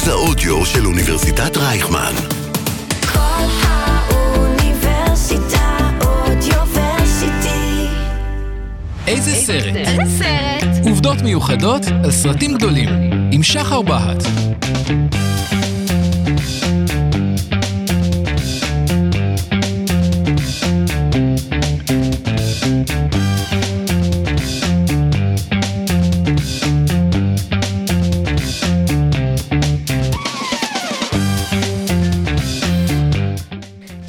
מרכז האודיו של אוניברסיטת רייכמן. כל האוניברסיטה אודיוורסיטי. איזה סרט? איזה סרט? עובדות מיוחדות על סרטים גדולים, עם שחר בהט.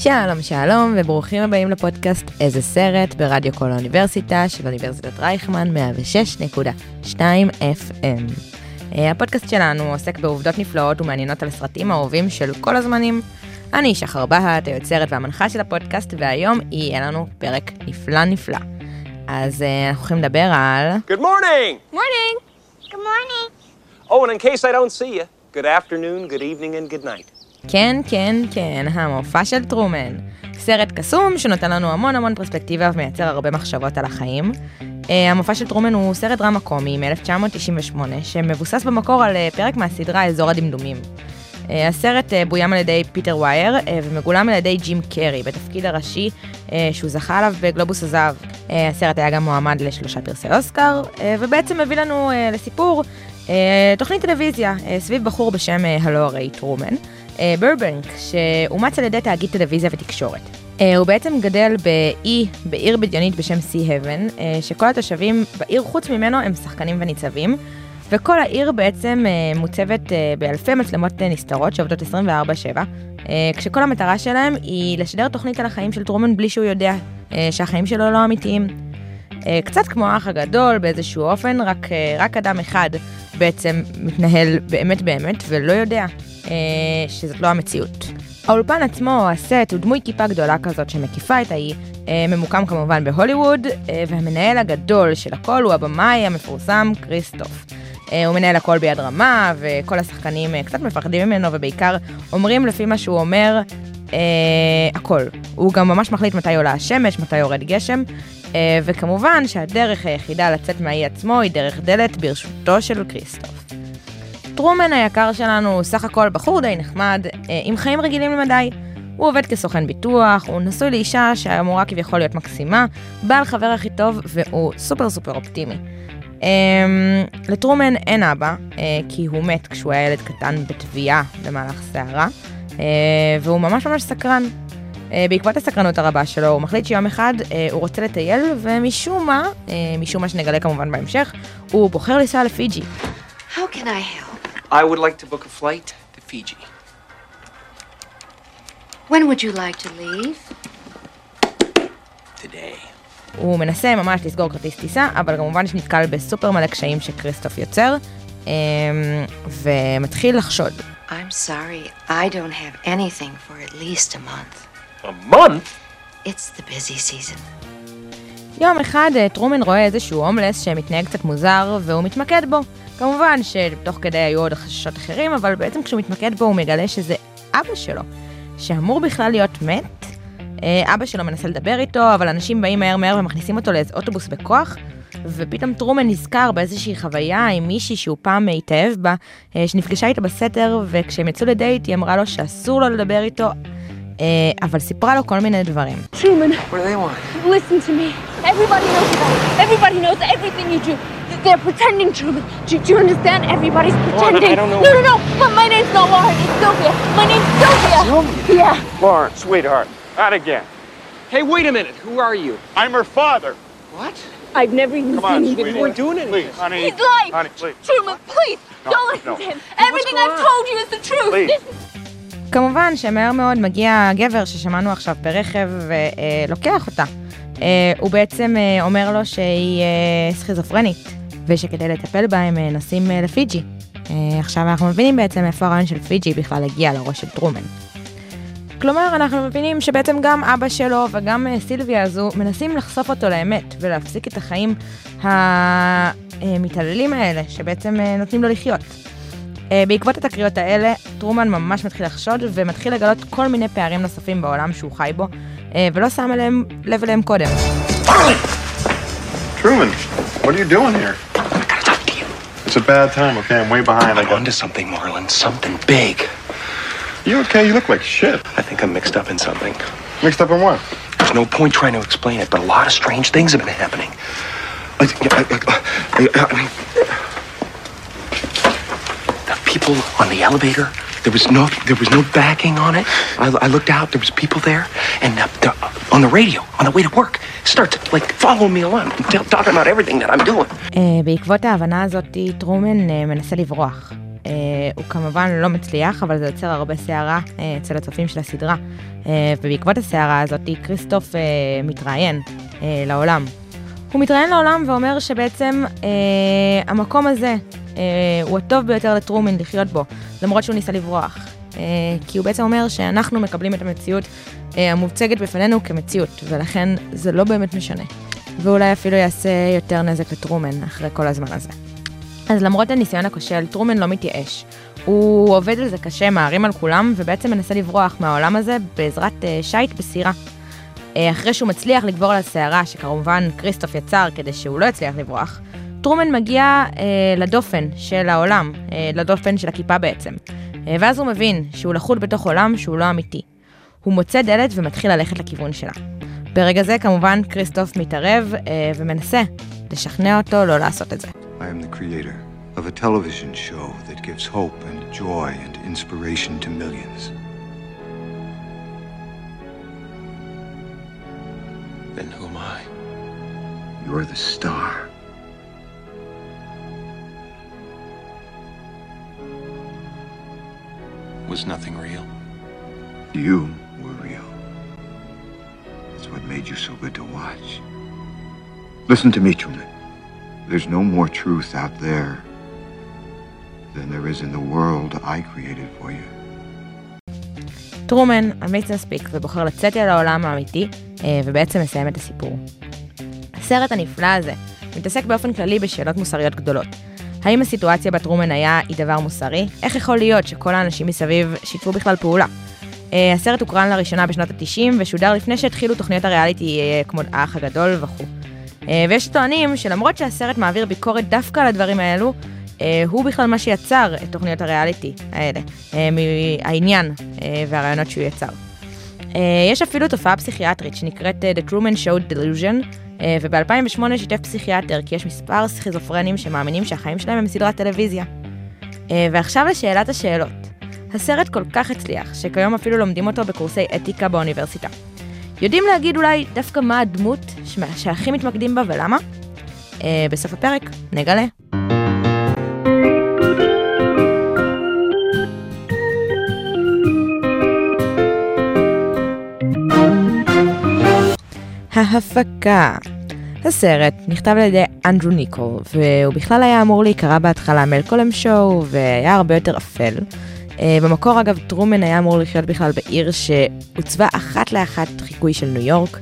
שלום שלום וברוכים הבאים לפודקאסט איזה סרט ברדיו קול האוניברסיטה של אוניברסיטת רייכמן 106.2 FM. אה, הפודקאסט שלנו עוסק בעובדות נפלאות ומעניינות על הסרטים האהובים של כל הזמנים. אני שחר בהט, היוצרת והמנחה של הפודקאסט, והיום יהיה לנו פרק נפלא נפלא. אז אה, אנחנו הולכים לדבר על... Good morning. Morning. Good morning. Oh, and in case I don't see you, good afternoon, good evening, and good night. כן, כן, כן, המופע של טרומן. סרט קסום שנותן לנו המון המון פרספקטיבה ומייצר הרבה מחשבות על החיים. אה, המופע של טרומן הוא סרט דרמה קומי מ-1998, שמבוסס במקור על אה, פרק מהסדרה אזור הדמדומים. אה, הסרט בוים על ידי פיטר ווייר ומגולם על ידי ג'ים קרי בתפקיד הראשי שהוא זכה עליו בגלובוס הזהב. הסרט היה גם מועמד לשלושה פרסי אוסקר, ובעצם מביא לנו לסיפור תוכנית טלוויזיה uh, סביב בחור בשם uh, הלו הרי טרומן. אה, ברבנק, שאומץ על ידי תאגיד טלוויזיה ותקשורת. אה, הוא בעצם גדל באי, בעיר בדיונית בשם סי הבן, שכל התושבים בעיר חוץ ממנו הם שחקנים וניצבים, וכל העיר בעצם אה, מוצבת אה, באלפי מצלמות אה, נסתרות שעובדות 24/7, אה, כשכל המטרה שלהם היא לשדר תוכנית על החיים של טרומן בלי שהוא יודע אה, שהחיים שלו לא אמיתיים. אה, קצת כמו האח הגדול באיזשהו אופן, רק, אה, רק אדם אחד בעצם מתנהל באמת באמת ולא יודע אה, שזאת לא המציאות. האולפן עצמו, הסט, הוא דמוי כיפה גדולה כזאת שמקיפה את האי, ממוקם כמובן בהוליווד, והמנהל הגדול של הכל הוא הבמאי המפורסם כריסטוף. הוא מנהל הכל ביד רמה, וכל השחקנים קצת מפחדים ממנו, ובעיקר אומרים לפי מה שהוא אומר, אה, הכל. הוא גם ממש מחליט מתי עולה השמש, מתי יורד גשם, וכמובן שהדרך היחידה לצאת מהאי עצמו היא דרך דלת ברשותו של כריסטוף. טרומן היקר שלנו הוא סך הכל בחור די נחמד, אה, עם חיים רגילים למדי. הוא עובד כסוכן ביטוח, הוא נשוי לאישה שאמורה כביכול להיות מקסימה, בעל חבר הכי טוב, והוא סופר סופר אופטימי. Um, לטרומן אין אבא, uh, כי הוא מת כשהוא היה ילד קטן בתביעה במהלך סערה, uh, והוא ממש ממש סקרן. Uh, בעקבות הסקרנות הרבה שלו, הוא מחליט שיום אחד uh, הוא רוצה לטייל, ומשום מה, uh, משום מה שנגלה כמובן בהמשך, הוא בוחר לנסוע לפיג'י. How can I help? I would like to book a flight to Fiji. When would you like to leave? Today. הוא מנסה ממש לסגור כרטיס טיסה, אבל כמובן שנתקל בסופר מלא קשיים שכריסטוף יוצר, ומתחיל לחשוד. I'm sorry, I don't have anything for at least a month. A month? It's the busy season. יום אחד אה, טרומן רואה איזשהו הומלס שמתנהג קצת מוזר, והוא מתמקד בו. כמובן שתוך כדי היו עוד חששות אחרים, אבל בעצם כשהוא מתמקד בו הוא מגלה שזה אבא שלו, שאמור בכלל להיות מת. אה, אבא שלו מנסה לדבר איתו, אבל אנשים באים מהר מהר ומכניסים אותו לאיזה אוטובוס בכוח, ופתאום טרומן נזכר באיזושהי חוויה עם מישהי שהוא פעם התאהב בה, אה, שנפגשה איתו בסתר, וכשהם יצאו לדייט היא אמרה לו שאסור לו לדבר איתו, אבל סיפרה לו כל מיני דברים. What do they want? Listen to me. Everybody knows about it. Everybody knows everything you do. They're pretending, Truman. Do, do you understand? Everybody's pretending. I don't know. No, no, no. But my name's not Lauren. It's Sylvia. My name's Sylvia. Yeah. Lauren, sweetheart, not again. Hey, wait a minute. Who are you? I'm her father. What? I've never even Come on, seen you sweetie. before. weren't doing any of Please, this. honey. He's lying. Honey, please. Truman, please. No, don't listen no. to him. Hey, Everything what's I've going on? told you is the truth. Please. This is כמובן שמהר מאוד מגיע גבר ששמענו עכשיו ברכב ולוקח אותה. אה, הוא בעצם אה, אומר לו שהיא אה, סכיזופרנית, ושכדי לטפל בה הם נוסעים לפיג'י. עכשיו אנחנו מבינים בעצם איפה הרעיון של פיג'י בכלל הגיע לראש של טרומן. כלומר, אנחנו מבינים שבעצם גם אבא שלו וגם סילביה הזו מנסים לחשוף אותו לאמת ולהפסיק את החיים המתעללים האלה שבעצם נותנים לו לחיות. אה, בעקבות התקריות האלה, טרומן ממש מתחיל לחשוד ומתחיל לגלות כל מיני פערים נוספים בעולם שהוא חי בו, אה, ולא שם אליהם, לב אליהם קודם. Truman, what are you doing here? It's a bad time, okay? I'm way behind. I I'm got... onto something, Marlon. Something big. You okay? You look like shit. I think I'm mixed up in something. Mixed up in what? There's no point trying to explain it, but a lot of strange things have been happening. I, I, I, I, I mean, the people on the elevator. There was no, there was no backing on it. I, I looked out. There was people there, and uh, the, on the radio on the way to work, start to like follow me along, tell, talking about everything that I'm doing. אה, בעקבות ההבנה הזאת, טרומן אה, מנסה לברוח. אה, הוא כמובן לא מצליח, אבל זה יוצר הרבה סערה אה, אצל הצופים של הסדרה. אה, ובעקבות הסערה הזאת, כריסטוף אה, מתראיין אה, לעולם. הוא מתראיין לעולם ואומר שבעצם אה, המקום הזה אה, הוא הטוב ביותר לטרומן לחיות בו, למרות שהוא ניסה לברוח. אה, כי הוא בעצם אומר שאנחנו מקבלים את המציאות אה, המוצגת בפנינו כמציאות, ולכן זה לא באמת משנה. ואולי אפילו יעשה יותר נזק לטרומן אחרי כל הזמן הזה. אז למרות הניסיון הכושל, טרומן לא מתייאש. הוא עובד על זה קשה, מערים על כולם, ובעצם מנסה לברוח מהעולם הזה בעזרת אה, שיט בסירה. אה, אחרי שהוא מצליח לגבור על הסערה, שכמובן כריסטוף יצר כדי שהוא לא יצליח לברוח, טרומן מגיע אה, לדופן של העולם, אה, לדופן של הכיפה בעצם. אה, ואז הוא מבין שהוא לחוד בתוך עולם שהוא לא אמיתי. הוא מוצא דלת ומתחיל ללכת לכיוון שלה. ברגע זה כמובן כריסטוף מתערב אה, ומנסה לשכנע אותו לא לעשות את זה. Of a television show that gives hope and joy and inspiration to millions. Then who am I? You're the star. Was nothing real? You were real. That's what made you so good to watch. Listen to me, Truman. There's no more truth out there than there is in the world I created for you. טרומן אמיץ מספיק ובוחר לצאת אל העולם האמיתי אה, ובעצם מסיים את הסיפור. הסרט הנפלא הזה מתעסק באופן כללי בשאלות מוסריות גדולות. האם הסיטואציה בה טרומן היה היא דבר מוסרי? איך יכול להיות שכל האנשים מסביב שיתפו בכלל פעולה? אה, הסרט הוקרן לראשונה בשנות ה-90 ושודר לפני שהתחילו תוכניות הריאליטי אה, כמו האח הגדול וכו'. אה, ויש טוענים שלמרות שהסרט מעביר ביקורת דווקא על הדברים האלו, אה, הוא בכלל מה שיצר את תוכניות הריאליטי האלה, אה, מהעניין אה, והרעיונות שהוא יצר. אה, יש אפילו תופעה פסיכיאטרית שנקראת אה, The Truman Show Delusion, אה, וב-2008 שיתף פסיכיאטר כי יש מספר סכיזופרנים שמאמינים שהחיים שלהם הם סדרת טלוויזיה. ועכשיו לשאלת השאלות. הסרט כל כך הצליח, שכיום אפילו לומדים אותו בקורסי אתיקה באוניברסיטה. יודעים להגיד אולי דווקא מה הדמות שהכי מתמקדים בה ולמה? בסוף הפרק נגלה. ההפקה הסרט נכתב על ידי אנדרו ניקול, והוא בכלל היה אמור להיקרא בהתחלה מלקולם שואו, והיה הרבה יותר אפל. אה, במקור אגב טרומן היה אמור לחיות בכלל בעיר שעוצבה אחת לאחת חיקוי של ניו יורק,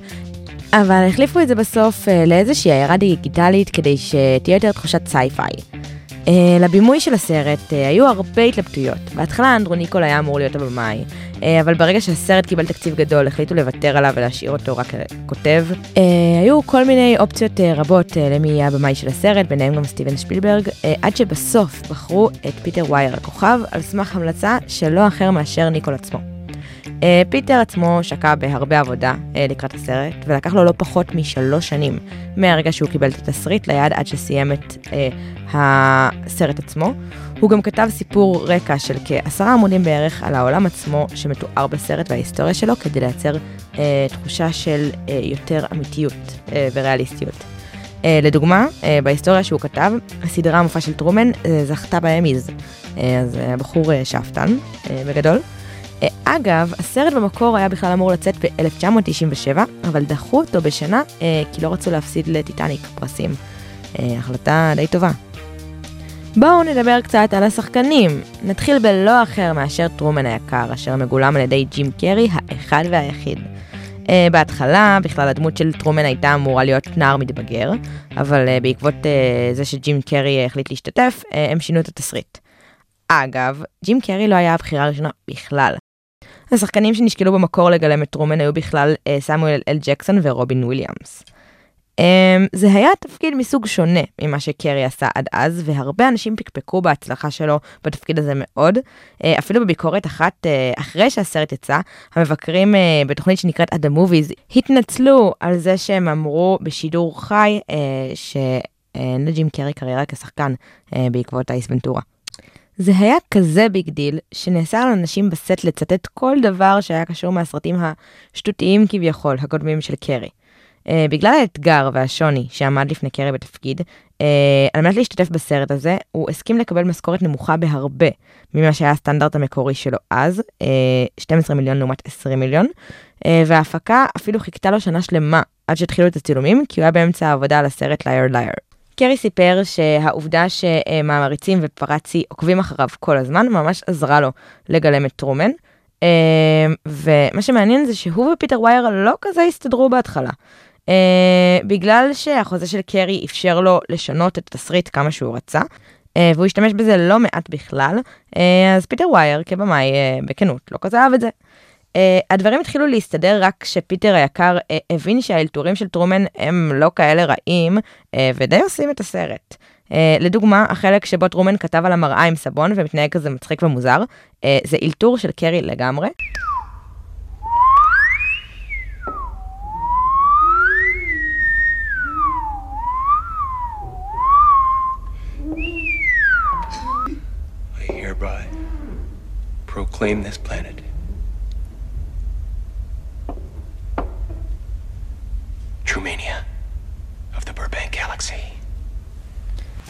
אבל החליפו את זה בסוף אה, לאיזושהי עיירה דיגיטלית כדי שתהיה יותר תחושת sci-fi. אה, לבימוי של הסרט אה, היו הרבה התלבטויות. בהתחלה אנדרו ניקול היה אמור להיות הבמאי, אה, אבל ברגע שהסרט קיבל תקציב גדול החליטו לוותר עליו ולהשאיר אותו רק כותב. היו כל מיני אופציות רבות למי יהיה הבמאי של הסרט, ביניהם גם סטיבן שפילברג, עד שבסוף בחרו את פיטר ווייר הכוכב על סמך המלצה של לא אחר מאשר ניקול עצמו. אה, פיטר עצמו שקע בהרבה עבודה אה, לקראת הסרט, ולקח לו לא פחות משלוש שנים מהרגע שהוא קיבל את התסריט ליד עד שסיים את אה, הסרט עצמו. הוא גם כתב סיפור רקע של כעשרה עמודים בערך על העולם עצמו שמתואר בסרט וההיסטוריה שלו, כדי לייצר אה, תחושה של אה, יותר אמיתיות uh, וריאליסטיות. Uh, לדוגמה, uh, בהיסטוריה שהוא כתב, הסדרה המופע של טרומן uh, זכתה באמיז, uh, אז הבחור uh, שאפתן uh, בגדול. אה, אגב, הסרט במקור היה בכלל אמור לצאת ב-1997, אבל דחו אותו בשנה אה, כי לא רצו להפסיד לטיטניק פרסים. אה, החלטה די טובה. בואו נדבר קצת על השחקנים. נתחיל בלא אחר מאשר טרומן היקר, אשר מגולם על ידי ג'ים קרי האחד והיחיד. Uh, בהתחלה, בכלל הדמות של טרומן הייתה אמורה להיות נער מתבגר, אבל uh, בעקבות uh, זה שג'ים קרי החליט להשתתף, uh, הם שינו את התסריט. אגב, ג'ים קרי לא היה הבחירה הראשונה בכלל. השחקנים שנשקלו במקור לגלם את טרומן היו בכלל אה, סמואל אל ג'קסון ורובין וויליאמס. אמ, זה היה תפקיד מסוג שונה ממה שקרי עשה עד אז, והרבה אנשים פקפקו בהצלחה שלו בתפקיד הזה מאוד. אה, אפילו בביקורת אחת אה, אחרי שהסרט יצא, המבקרים בתוכנית שנקראת At the Movies התנצלו על זה שהם אמרו בשידור חי שלג'ים קרי אין קריירה כשחקן בעקבות אייס ונטורה. זה היה כזה big deal, שנאסר על אנשים בסט לצטט כל דבר שהיה קשור מהסרטים השטותיים כביכול, הקודמים של קרי. אה, בגלל האתגר והשוני שעמד לפני קרי בתפקיד, אה, על מנת להשתתף בסרט הזה, הוא הסכים לקבל משכורת נמוכה בהרבה ממה שהיה הסטנדרט המקורי שלו אז, אה, 12 מיליון לעומת 20 מיליון, אה, וההפקה אפילו חיכתה לו שנה שלמה עד שהתחילו את הצילומים, כי הוא היה באמצע העבודה על הסרט Liar Liar. קרי סיפר שהעובדה שמעריצים ופפראצי עוקבים אחריו כל הזמן ממש עזרה לו לגלם את טרומן. ומה שמעניין זה שהוא ופיטר ווייר לא כזה הסתדרו בהתחלה. אה, בגלל שהחוזה של קרי אפשר לו לשנות את התסריט כמה שהוא רצה, אה, והוא השתמש בזה לא מעט בכלל, אז פיטר ווייר כבמאי בכנות לא כזה אהב את זה. אה, הדברים התחילו להסתדר רק כשפיטר היקר אה, הבין שהאלתורים של טרומן הם לא כאלה רעים uh, ודי עושים את הסרט. אה, לדוגמה, החלק שבו טרומן כתב על המראה עם סבון ומתנהג כזה מצחיק ומוזר, אה, זה אלתור של קרי לגמרי. proclaim this planet. Trumania of the Burbank Galaxy.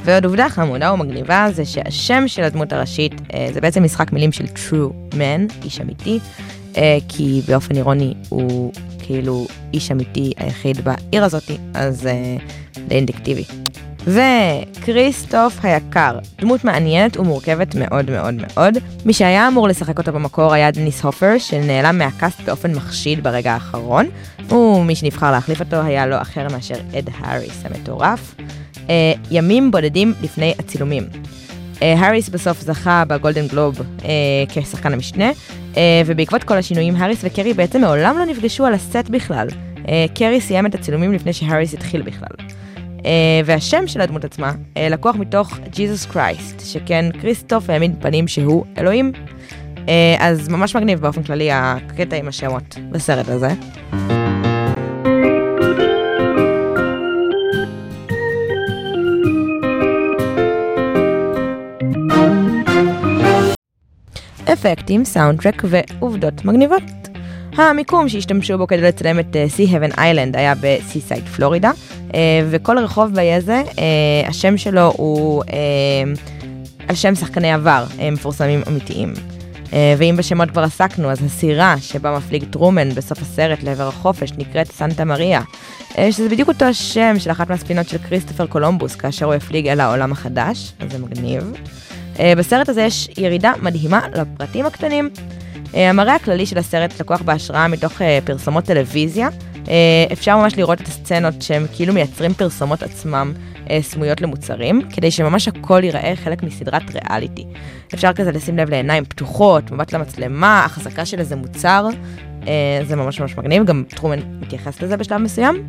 ועוד עובדה חמודה ומגניבה זה שהשם של הדמות הראשית אה, זה בעצם משחק מילים של true man, איש אמיתי, אה, כי באופן אירוני הוא כאילו איש אמיתי היחיד בעיר הזאתי, אז אה, די אינדקטיבי. וכריסטוף היקר, דמות מעניינת ומורכבת מאוד מאוד מאוד. מי שהיה אמור לשחק אותו במקור היה דניס הופר, שנעלם מה-cast באופן מחשיד ברגע האחרון, ומי שנבחר להחליף אותו היה לא אחר מאשר אד האריס המטורף. אה, ימים בודדים לפני הצילומים. אה, האריס בסוף זכה ב-Golden Globe אה, כשחקן המשנה, אה, ובעקבות כל השינויים האריס וקרי בעצם מעולם לא נפגשו על הסט בכלל. אה, קרי סיים את הצילומים לפני שהאריס התחיל בכלל. אה, והשם של הדמות עצמה אה, לקוח מתוך Jesus Christ, שכן כריסטוף העמיד פנים שהוא אלוהים. Uh, אז ממש מגניב באופן כללי הקטע עם השמות בסרט הזה. אפקטים, סאונדטרק ועובדות מגניבות. המיקום שהשתמשו בו כדי לצלם את סי הבן איילנד היה בסי-סייד פלורידה, אה, וכל רחוב באי הזה, אה, השם שלו הוא אה, על שם שחקני עבר מפורסמים אמיתיים. ואם בשמות כבר עסקנו, אז הסירה שבה מפליג טרומן בסוף הסרט לעבר החופש נקראת סנטה מריה, שזה בדיוק אותו השם של אחת מהספינות של כריסטופר קולומבוס כאשר הוא הפליג אל העולם החדש, אז זה מגניב. בסרט הזה יש ירידה מדהימה לפרטים הקטנים. המראה הכללי של הסרט לקוח בהשראה מתוך פרסומות טלוויזיה, אה, אפשר ממש לראות את הסצנות שהם כאילו מייצרים פרסומות עצמם אה, סמויות למוצרים, כדי שממש הכל ייראה חלק מסדרת ריאליטי. אפשר כזה לשים לב לעיניים פתוחות, מבט למצלמה, החזקה של איזה מוצר, אה, זה ממש ממש מגניב, גם טרומן מתייחס לזה בשלב מסוים.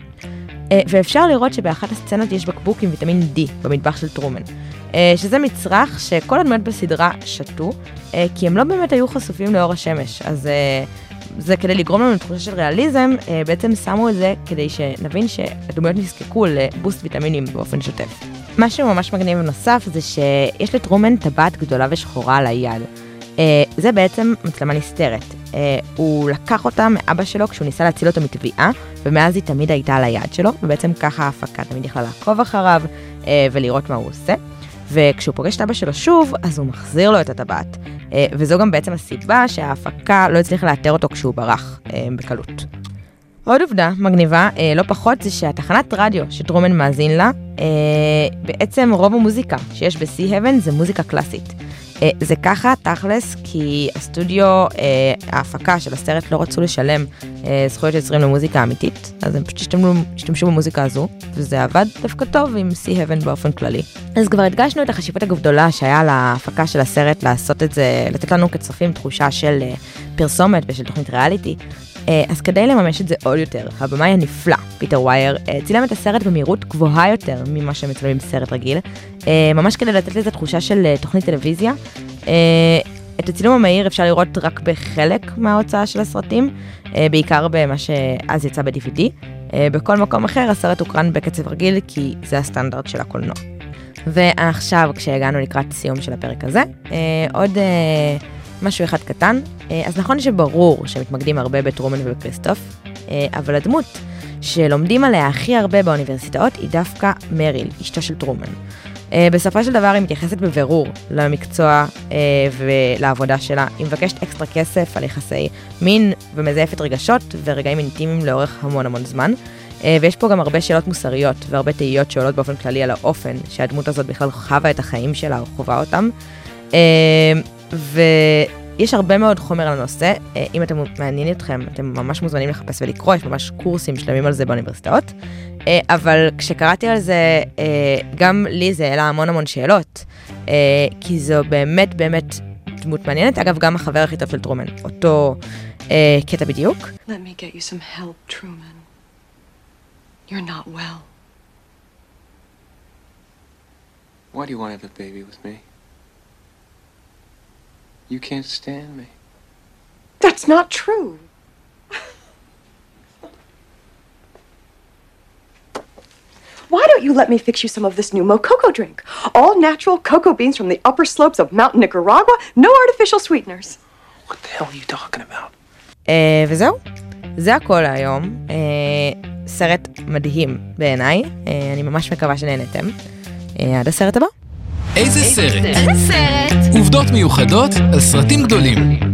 ואפשר לראות שבאחת הסצנות יש בקבוק עם ויטמין D במטבח של טרומן. שזה מצרך שכל הדמויות בסדרה שתו, כי הם לא באמת היו חשופים לאור השמש, אז זה כדי לגרום לנו לתחושה של ריאליזם, אה, בעצם שמו את זה כדי שנבין שהדמויות נזקקו לבוסט ויטמינים באופן שוטף. משהו ממש מגניב נוסף זה שיש לטרומן טבעת גדולה ושחורה על היד. אה, זה בעצם מצלמה נסתרת. אה, הוא לקח אותה מאבא שלו כשהוא ניסה להציל אותו מטביעה, ומאז היא תמיד הייתה על היד שלו, ובעצם ככה ההפקה תמיד יכלה לעקוב אחריו ולראות מה הוא עושה. וכשהוא פוגש את אבא שלו שוב, אז הוא מחזיר לו את הטבעת. אה, וזו גם בעצם הסיבה שההפקה לא הצליחה לאתר אותו כשהוא ברח אה, בקלות. עוד עובדה מגניבה, אה, לא פחות, זה שהתחנת רדיו שטרומן מאזין לה, בעצם רוב המוזיקה שיש ב-Seahaven זה מוזיקה קלאסית. אה, זה ככה תכלס כי הסטודיו, אה, ההפקה של הסרט לא רצו לשלם אה, זכויות יוצרים למוזיקה אמיתית, אז הם פשוט השתמשו, במוזיקה הזו, וזה עבד דווקא טוב עם Seahaven באופן כללי. אז כבר הדגשנו את החשיבות הגדולה שהיה להפקה של הסרט לעשות את זה, לתת לנו כצופים תחושה של פרסומת ושל תוכנית ריאליטי. אה, אז כדי לממש את זה עוד יותר, הבמאי הנפלא, פיטר ווייר, אה, צילם את הסרט במהירות גבוהה יותר ממה שמצלמים סרט רגיל, אה, ממש כדי לתת לזה תחושה של תוכנית טלוויזיה. את הצילום המהיר אפשר לראות רק בחלק מההוצאה של הסרטים, בעיקר במה שאז יצא ב-DVD. בכל מקום אחר הסרט הוקרן בקצב רגיל, כי זה הסטנדרט של הקולנוע. ועכשיו, כשהגענו לקראת סיום של הפרק הזה, עוד משהו אחד קטן. אה, אז נכון שברור שמתמקדים הרבה בטרומן ובקריסטוף, אה, אבל הדמות שלומדים עליה הכי הרבה באוניברסיטאות היא דווקא מריל, אשתו של טרומן. אה, בסופו של דבר היא מתייחסת בבירור למקצוע ולעבודה שלה. היא מבקשת אקסטרה כסף על יחסי מין ומזייפת רגשות ורגעים אינטימיים לאורך המון המון זמן. ויש פה גם הרבה שאלות מוסריות והרבה תהיות שעולות באופן כללי על האופן שהדמות הזאת בכלל חווה את החיים שלה או חווה אותם. ויש הרבה מאוד חומר על הנושא, אה, אם אתם מעניין אתכם, אתם ממש מוזמנים לחפש ולקרוא, יש ממש קורסים שלמים על זה באוניברסיטאות. אה, אבל כשקראתי על זה, אה, גם לי זה העלה המון המון שאלות, כי זו באמת באמת דמות מעניינת. אגב, גם החבר הכי טוב של טרומן, אותו אה, קטע בדיוק. Let me get you some help, Truman. You're not well. Why do you want to have a baby with me? You can't stand me. That's not true. Why don't you let me fix you some of this new Mococo drink? All natural cocoa beans from the upper slopes of Mountain Nicaragua, no artificial sweeteners. What the hell are you talking about? אה, וזהו, זה הכל להיום. אה, סרט מדהים בעיניי, אה, אני ממש מקווה שנהנתם. אה, עד הסרט הבא. איזה סרט? איזה סרט? עובדות מיוחדות על סרטים גדולים.